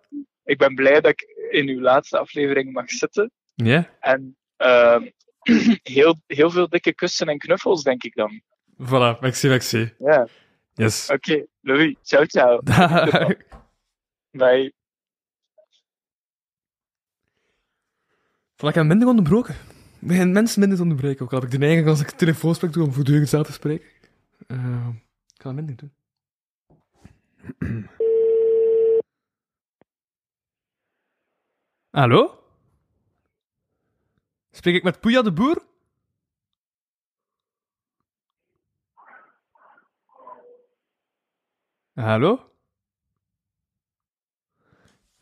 Ik ben blij dat ik in uw laatste aflevering mag zitten. Ja? En ehm, heel, heel veel dikke kussen en knuffels, denk ik dan. Voilà, merci, merci. Ja. Yes. Oké, Louis, ciao, ciao. Bye. Voilà, ik heb minder onderbroken. Ik begin mensen minder te onderbreken. Ook al heb ik de neiging als ik telefoonsprek doe om voortdurend zelf te spreken. Eh, ik ga dat minder doen. Hallo? Spreek ik met Poeja de Boer? Hallo?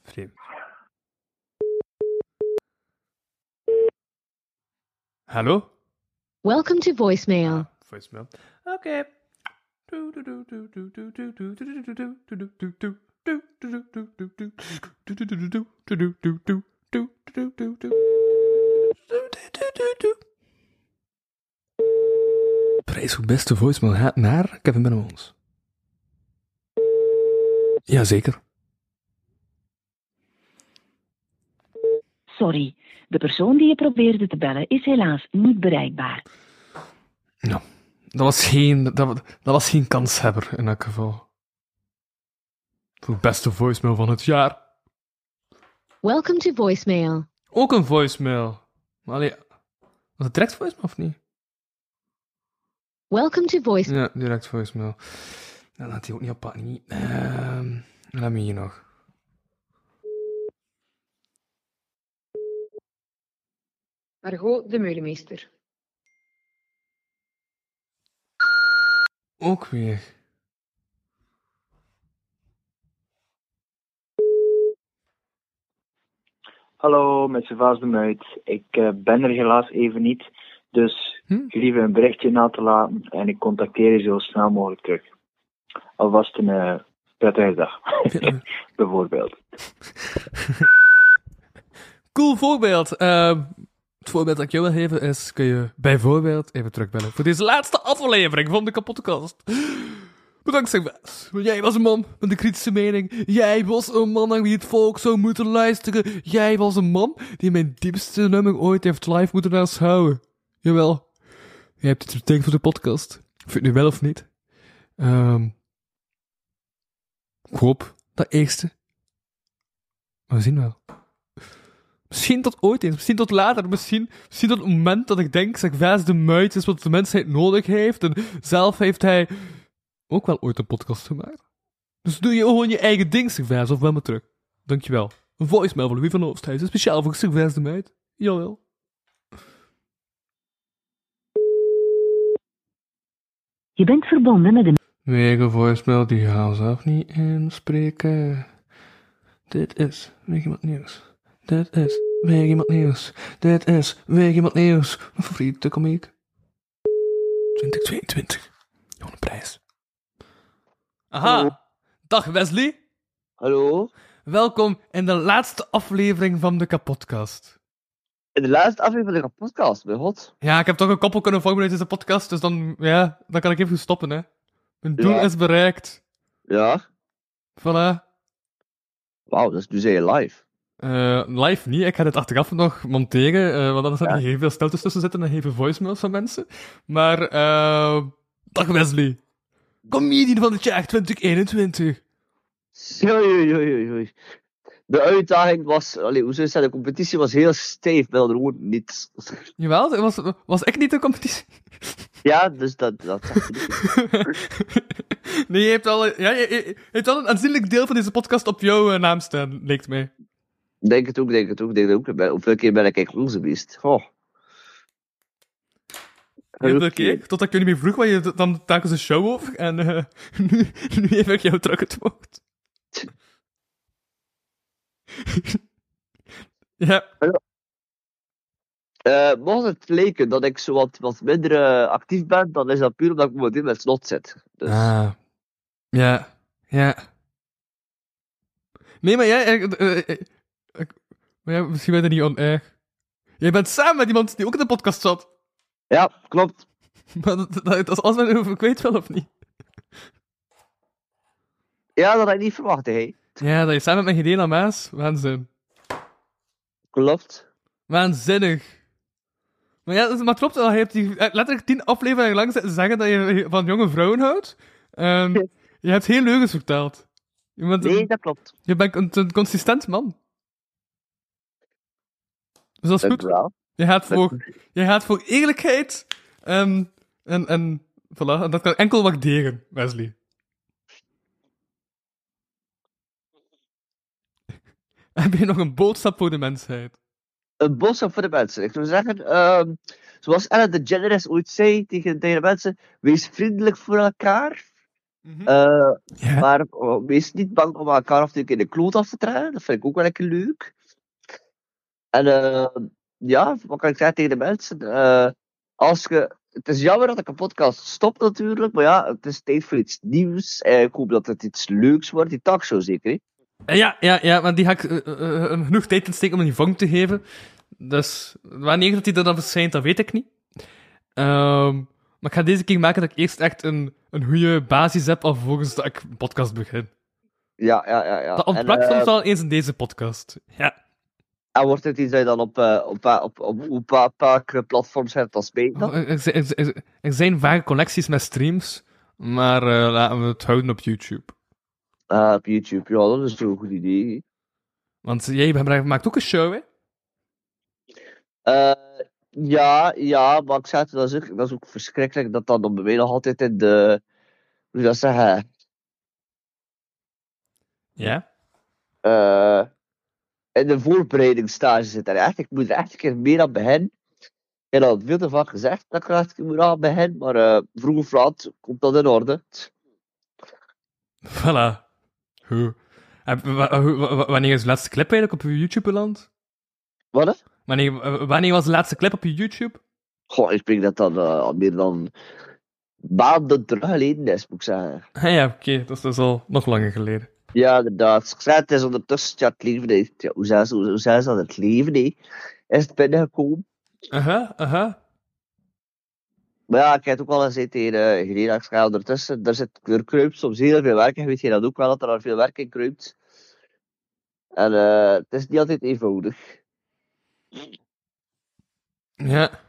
Vreemd. Hallo? Welcome to voicemail. Voicemail. Oké. Prijs voor beste voicemail gaat naar Kevin Bennemons. Jazeker. Sorry, de persoon die je probeerde te bellen is helaas niet bereikbaar. Dat was geen, dat, wa- dat was geen kanshebber in elk geval. Voor beste voicemail van het jaar. Welcome to voicemail. Ook een voicemail. Maar allee, was het direct voicemail of niet? Welcome to voice. Ja, direct voicemail. Dan laat hij ook niet op. Niet. Ehm, laat me hier nog. Margot de Meulemeester. Ook weer. Hallo, met Servaas de Muit. Ik eh, ben er helaas even niet, dus gelieve een berichtje na te laten en ik contacteer je zo snel mogelijk terug. Alvast een eh, prettige dag, bijvoorbeeld. Cool voorbeeld. Ehm, het voorbeeld dat ik jou wil geven is, kun je bijvoorbeeld even terugbellen voor deze laatste aflevering van de kapotkast. Bedankt Sylvaas, want jij was een man met een kritische mening. Jij was een man aan wie het volk zou moeten luisteren. Jij was een man die mijn diepste nummer ooit heeft live moeten aanschouwen. Jawel, jij hebt het betekend voor de podcast. Of je het nu wel of niet. Ehm ik hoop dat eerste. Maar we zien wel. Misschien tot ooit eens, misschien tot later, misschien, misschien tot het moment dat ik denk, zeg, Vaas de Muit is wat de mensheid nodig heeft. En zelf heeft hij ook wel ooit een podcast gemaakt. Dus doe je gewoon je eigen ding, Servaas, of wel maar terug. Dankjewel. Een voicemail van Louis van Oosthuizen, speciaal voor Servaas de Muit. Jawel. Je bent verbonden met een... Wegen voicemail, die gaan we zelf niet inspreken. Dit is Weer Iemand Nieuws. Dit is Weer Iemand Nieuws. Dit is Weer Iemand Nieuws. Mijn favoriete komiek. 2022. Gewoon een prijs. Aha. Dag Wesley. Hallo. Welkom in de laatste aflevering van de kapotkast. In de laatste aflevering van de podcast, mijn god. Ja, ik heb toch een koppel kunnen vormen uit deze podcast, dus dan, ja, dan kan ik even stoppen, hè. Mijn doel Ja. is bereikt. Ja. Voilà. Wauw, dat is zeer live. Eh, live niet, ik ga dit achteraf nog monteren, eh, want dan er heel veel stiltes tussen zitten en heel veel voicemails van mensen. Maar, eh, dag Wesley. Comedian van het jaar 2021. Oei, oei, oei, oei. De uitdaging was, allee, hoe zou je zeggen, de competitie was heel stijf, andere woorden niet. Jawel, was, was ik niet de competitie? Ja, dus dat, dat Nee, je hebt al, ja, je, hebt al een aanzienlijk deel van deze podcast op jouw eh, naam staan, lijkt mij. Denk het ook, denk het ook, denk het ook. Hoeveel keer ben ik eigenlijk onze geweest? Oh. Heel keer, totdat ik je niet meer vroeg, waar je dan telkens een show over. En eh, nu, nu heb ik jou terug het woord. ja. Eh, mocht het lijken dat ik zo wat, wat minder eh, actief ben, dan is dat puur omdat ik momenteel met slot zit. Dus, Ah. Ja. Ja. Nee, maar jij... eh, eh, ik- maar ja, misschien ben je niet on-air. Jij bent samen met iemand die ook in de podcast zat. Ja, klopt. Maar dat, dat, dat is alles wat ik kwijt wel, of niet? Ja, dat had ik niet verwacht, hè. Ja, dat je samen met Gedela Maas... Waanzin. Klopt. Waanzinnig. Maar ja, maar het klopt wel. Je hebt die eh, letterlijk tien afleveringen lang zitten zeggen dat je van jonge vrouwen houdt. Ehm, je hebt heel leugens verteld. Je bent een- Nee, dat klopt. Je bent een, een consistent man. Dus dat is goed. wel. Je gaat voor, je gaat voor eerlijkheid ehm, en, en, voilà, en dat kan enkel waarderen, Wesley. Heb je nog een boodschap voor de mensheid? Een boodschap voor de mensen. Ik zou zeggen, ehm, zoals Ellen DeGeneres ooit zei tegen, tegen de mensen, wees vriendelijk voor elkaar. Eh, Maar oh, wees niet bang om elkaar af en toe in de kloot af te trekken. Dat vind ik ook wel lekker leuk. En eh, ja, wat kan ik zeggen tegen de mensen? Eh, als je, het is jammer dat ik een podcast stop natuurlijk, maar ja, het is tijd voor iets nieuws. Eh, ik hoop dat het iets leuks wordt, die talkshow zeker. Hè? Eh, Ja, ja, ja, maar die ga ik eh, eh, eh, genoeg tijd in steken om die vorm te geven. Dus wanneer dat die er dan verschijnt, dat weet ik niet. Ehm, maar ik ga deze keer maken dat ik eerst echt een, een goede basis heb alvorens dat ik een podcast begin. Ja, ja, ja. ja. Dat ontbrak eh, soms wel eens in deze podcast. Ja. En wordt het iets dat je dan op, eh, op, op, op, op welke platforms hebt als beter? Oh, Er, er, er- er- er zijn vage connecties met streams, maar eh, laten we het houden op YouTube. Ah, op YouTube, ja, dat is een goed idee. Want jij maakt ook een show, hè? Eh, ja, ja, maar ik zeg het, dat is, ook, dat is ook verschrikkelijk dat dat dan bij mij nog altijd in de. Hoe dat zeggen? Ja? Eh, in de voorbereidingsstage zit. En echt, ik moet er echt een keer meer aan beginnen. Ik heb al veel te vaak gezegd dat ik er echt een keer moet aan beginnen, maar eh, vroeg of laat komt dat in orde. Voilà. Wa- wanneer is de laatste clip eigenlijk op je YouTube beland? Wat? Wanneer, wanneer was de laatste clip op je YouTube? Goh, ik denk dat dat al meer dan maanden terug geleden is, moet ik zeggen. Ah ja, oké, dat is dus al nog langer geleden. Ja, inderdaad. Het is ondertussen, ja, het leven, ja, hoe zei ze, hoe, dat, het leven, hè. is het binnengekomen. Aha, aha. Maar ja, ik heb het ook al gezegd tegen uh, Gereda, ik zei, ondertussen, er, zit, er kruipt soms heel veel werk in, weet je dat ook wel, dat er al veel werk in kruipt. En eh, het is niet altijd eenvoudig. Ja.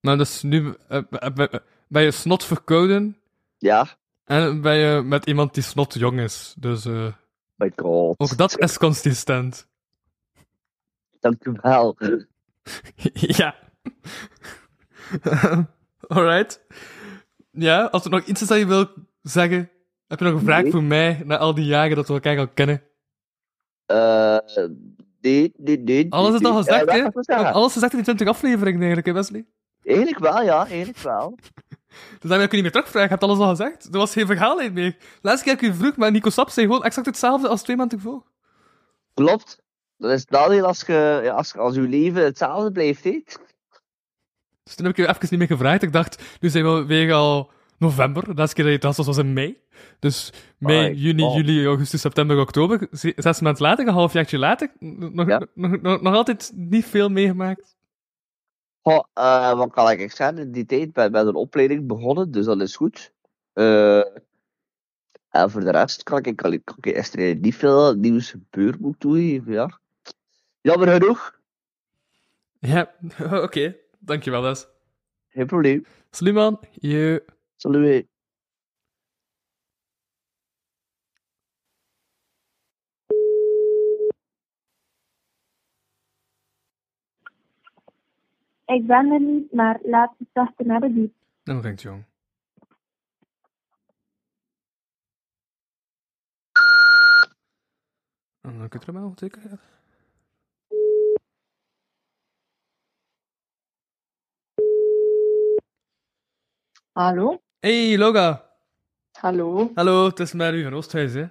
Maar dus nu eh, eh, ben- je snot verkouden. Ja. En ben je met iemand die snot jong is. Dus eh My god. ook dat is consistent. Dank u wel. ja. Alright. Ja, als er nog iets is dat je wilt zeggen, heb je nog een vraag Nee. voor mij na al die jaren dat we elkaar al kennen? Eh, nee, nee, nee. Alles is al gezegd, hè? Alles is gezegd in die 20 afleveringen eigenlijk, hè, Wesley? Eigenlijk wel, ja, eigenlijk wel. Dus daarmee kun je niet meer terugvragen, je hebt alles al gezegd. Er was geen verhaal meer. Laatste keer ik u vroeg, maar Nico Sap zei gewoon exact hetzelfde als twee maanden tevoren. Klopt. Dat is het nadeel als, je, als, als je leven hetzelfde blijft, hè. Dus toen heb ik je even niet meer gevraagd. Ik dacht, nu zijn we weer al november. De laatste keer dat je het was, was in mei. Dus mei, My juni, God. juli, augustus, september, oktober. Zes maanden later, een halfjaartje later. Nog, Ja. nog, nog, nog altijd niet veel meegemaakt. Goh, eh, wat kan ik zeggen? In die tijd ben ik met een opleiding begonnen, dus dat is goed. Eh, en voor de rest kan ik, kan ik, kan ik niet veel nieuws gebeuren, moet toegeven, ja. Jammer genoeg. Ja, oké. Dankjewel, Les. Geen probleem. Sliman, je... Salut. Ik ben er niet, maar laat het zachter naar de diep. Dan ringt jong. En dan kun je er wel zeker. Hallo? Hey, Loga. Hallo? Hallo, het is Mary van Oosthuis, hè.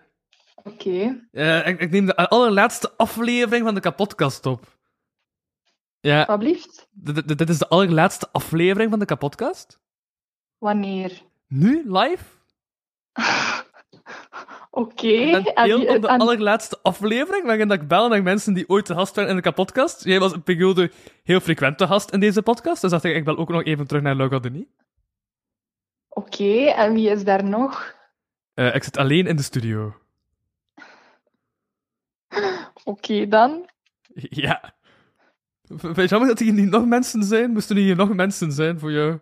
Oké. Eh, ik, ik neem de allerlaatste aflevering van de kapotkast op. Ja. Alsjeblieft. Dit, is de allerlaatste aflevering van de kapotkast? Wanneer? Nu, live? Oké. En deel van de en- allerlaatste aflevering, waarin dat ik bel naar mensen die ooit te gast waren in de kapotkast. Jij was een periode heel frequente gast in deze podcast, dus dacht ik, ik bel ook nog even terug naar Loga Denis. Oké, en wie is daar nog? Eh, ik zit alleen in de studio. Oké dan. Ja. Vind je jammer dat er hier niet nog mensen zijn? Moesten er hier nog mensen zijn voor jou?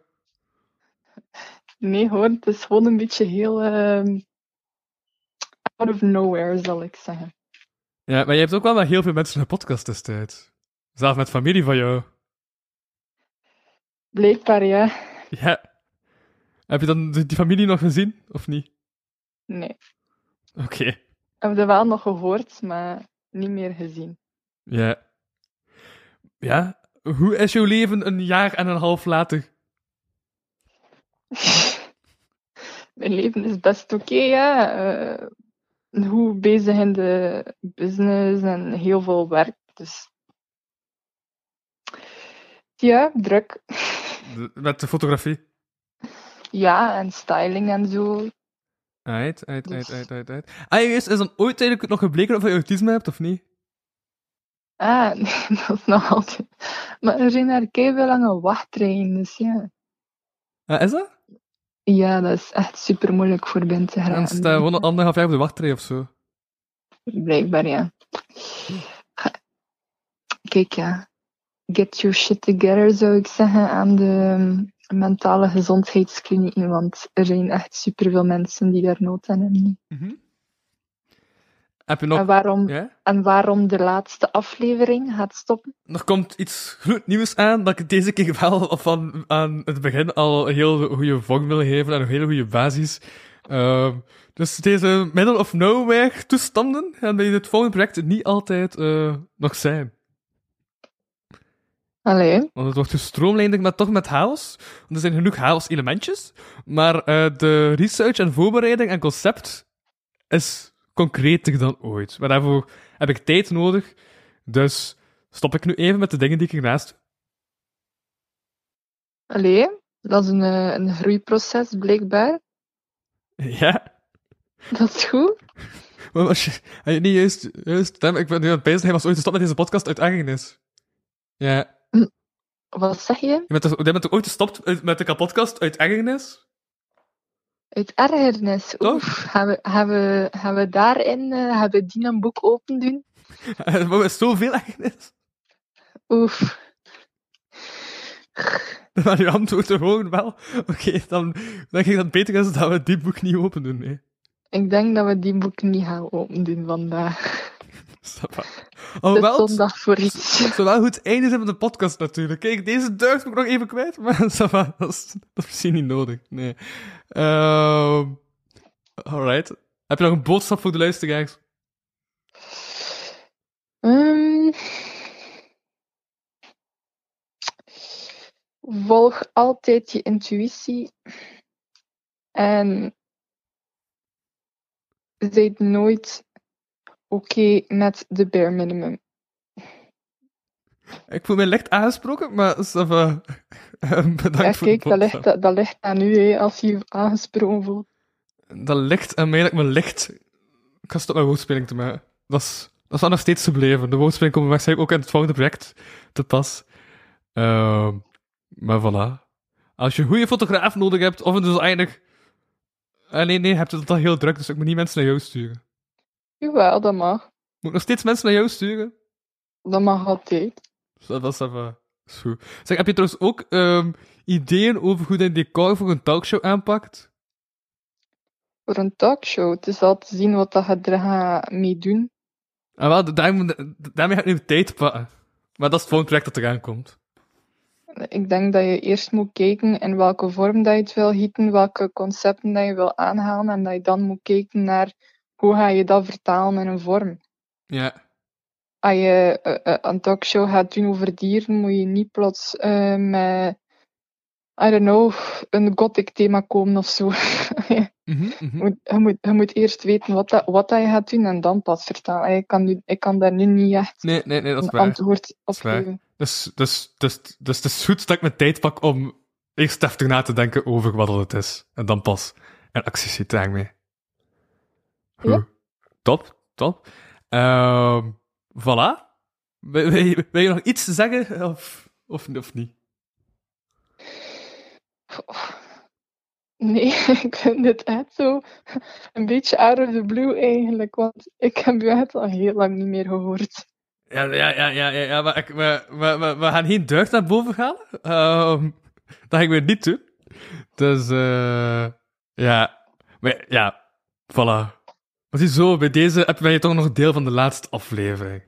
Nee hoor, het is gewoon een beetje heel... ehm, out of nowhere, zal ik zeggen. Ja, maar je hebt ook wel met heel veel mensen een podcast destijds. Zelfs met familie van jou. Blijkbaar, ja. Ja. Heb je dan die familie nog gezien, of niet? Nee. Oké. Ik heb er wel nog gehoord, maar niet meer gezien. Ja. Ja? Hoe is jouw leven een jaar en een half later? Mijn leven is best oké, ja. Eh, hoe bezig in de business en heel veel werk. Dus ja, druk. De- met de fotografie? Ja, en styling en zo. Uit, uit, uit, uit, uit, uit. Ah, is, is dan ooit eigenlijk nog gebleken of je autisme hebt, of niet? Ah, dat is nog altijd. Maar er zijn daar keihard lange wachtrijen, dus ja. Ah, is dat? Ja, dat is echt super moeilijk voor binnen te Dan geraken. staat gewoon anderhalf jaar op de wachtrij of zo. Blijkbaar, ja. Kijk, ja. Get your shit together, zou ik zeggen, aan de mentale gezondheidsklinieken, want er zijn echt superveel mensen die daar nood aan hebben. Heb je nog... En, waarom, en waarom de laatste aflevering gaat stoppen? Er komt iets gloednieuws aan dat ik deze keer wel van aan het begin al een heel goede vorm wil geven en een hele goede basis. Ehm, dus deze middle of nowhere toestanden gaan bij het volgende project niet altijd eh, nog zijn. Allee. Want het wordt gestroomlijnd, maar toch met chaos. Want er zijn genoeg chaos-elementjes. Maar eh, de research en voorbereiding en concept is concreter dan ooit. Maar daarvoor heb ik tijd nodig. Dus stop ik nu even met de dingen die ik ernaast Allee, dat is een, eh, een groeiproces, blijkbaar. Ja. Dat is goed. Maar was je, had je niet juist, juist, ik ben nu aan het pijzen, hij was ooit gestopt met deze podcast uit ergernis. Ja. Wat zeg je? Je bent, toch- bent toch ooit gestopt met de kapotkast uit ergernis? Uit ergernis. Oef, gaan we, gaan we, gaan we daarin, eh, gaan we die een boek open doen? Maar is zoveel ergernis. Oef. Maar je antwoord er gewoon wel. Oké, dan denk ik dat het beter is dat we die boek niet open doen. Nee. Ik denk dat we die boek niet gaan open doen vandaag. Alhoewel, zondag voor iets. Het zou wel goed einde zijn van de podcast natuurlijk. Kijk, deze deugd moet ik nog even kwijt, maar dat, is, dat misschien niet nodig. Nee. Ehm alright. Heb je nog een boodschap voor de luisteraars? Ehm, volg altijd je intuïtie. En zijt nooit oké met de bare minimum. Ik voel me licht aangesproken, maar. Ehm, Bedankt Ja, voor kijk, dat ligt, dat ligt aan u, hè, als je je aangesproken voelt. Dat ligt aan mij dat ik me licht... Ik ga stoppen met woordspeling te maken. Dat is, dat is nog steeds te blijven. De woordspeling komen waarschijnlijk ook in het volgende project te pas. Ehm, maar voilà. Als je een goede fotograaf nodig hebt, of een dus eindig... Ah, nee, nee, hebt het al heel druk, dus ik moet niet mensen naar jou sturen. Jawel, dat mag. Moet ik nog steeds mensen naar jou sturen? Dat mag altijd. Dat was even... is goed. Zeg, heb je trouwens ook ehm, ideeën over hoe je een decor voor een talkshow aanpakt? Voor een talkshow. Het is al te zien wat dat je er gaat mee doen. Ah, wel, daarmee, daarmee ga ik nu tijd pakken. Maar dat is het volgende project dat eraan komt. ik denk dat je eerst moet kijken in welke vorm dat je het wil gieten, welke concepten dat je wil aanhalen, en dat je dan moet kijken naar hoe ga je dat vertalen in een vorm. Ja. Als je eh, eh, een talkshow gaat doen over dieren, moet je niet plots eh, met, I don't know, een gothic thema komen of zo. je, moet, je, moet, je moet eerst weten wat, dat, wat dat je gaat doen en dan pas vertalen. Ik kan, nu, ik kan daar nu niet echt Nee, nee, nee, dat is een waar. antwoord op geven. Dus, dus, dus, dus het is goed dat ik mijn tijd pak om eerst heftig na te denken over wat het is. En dan pas een actie ziet daarmee. Top, top. Ehm voilà. Wil, wil, je, wil je nog iets zeggen of, of, of niet? Nee, ik vind dit echt zo een beetje out of the blue eigenlijk, want ik heb u echt al heel lang niet meer gehoord. Ja, ja, ja, ja, ja, maar ik, we, we, gaan geen deugd naar boven gaan. Ehm dat gaan we niet doen. Dus, eh ja. Maar, ja, voilà. Maar zie zo, bij deze heb- ben je toch nog deel van de laatste aflevering.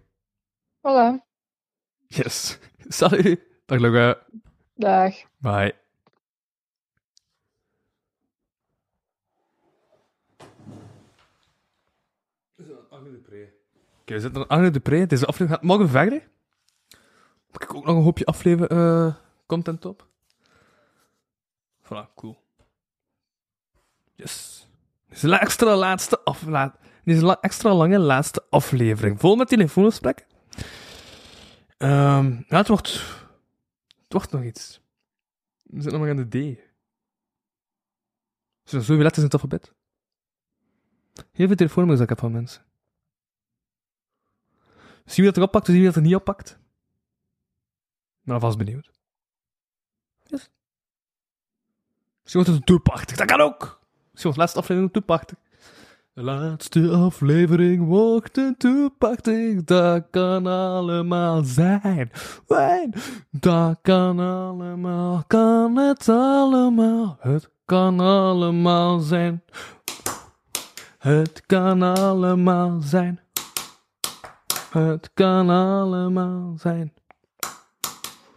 Voilà, Yes. Salut. Dag, Luca. dag. Bye. Oké, we zitten aan Arne de Pre. Deze aflevering gaat morgen verder. Heb ik ook nog een hoopje afleven eh, content op. Voilà, cool. Yes. Dit is een extra laatste afla Dit is een extra lange laatste aflevering. Vol met telefoongesprekken. Ehm ja, het wordt... Het wordt nog iets. We zitten nog maar aan de D. Zo, zoveel letters in het alfabet. Heel veel telefoonnummers ik van mensen. Zien wie dat er oppakt, zien wie dat er niet oppakt. Nou, vast benieuwd. Yes. Misschien wordt het toepartig, dat kan ook! De laatste aflevering een toepartig. De laatste aflevering wordt een toepartig, dat kan allemaal zijn. Wijn, dat kan allemaal, kan het allemaal, het kan allemaal zijn. Het kan allemaal zijn. Het kan allemaal zijn.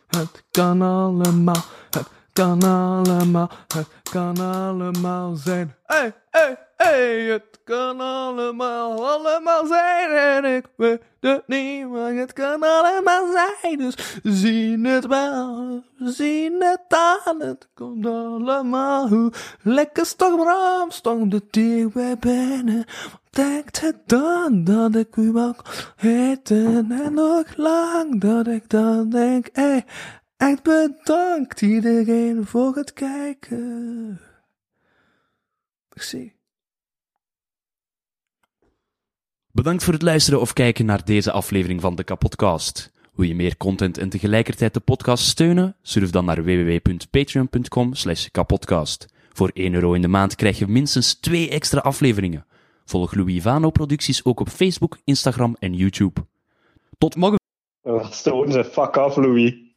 Het kan allemaal, het kan allemaal, het kan allemaal zijn. Hey, hey, hey, het kan allemaal, allemaal zijn. En ik weet het niet, maar het kan allemaal zijn. Dus zien het wel, zien het aan. Het komt allemaal, hoe lekker stong raam, stong de dichtbij binnen. Denkt het dan dat ik u kon heten en nog lang dat ik dan denk, hey, echt bedankt iedereen voor het kijken. Merci. Bedankt voor het luisteren of kijken naar deze aflevering van de Kapodcast. Wil je meer content en tegelijkertijd de podcast steunen? Surf dan naar www.patreon.com slash kapodcast. Voor 1 euro in de maand krijg je minstens 2 extra afleveringen. Volg Louis Vano producties ook op Facebook, Instagram en YouTube. Tot morgen. Woorden zijn fuck off, Louis.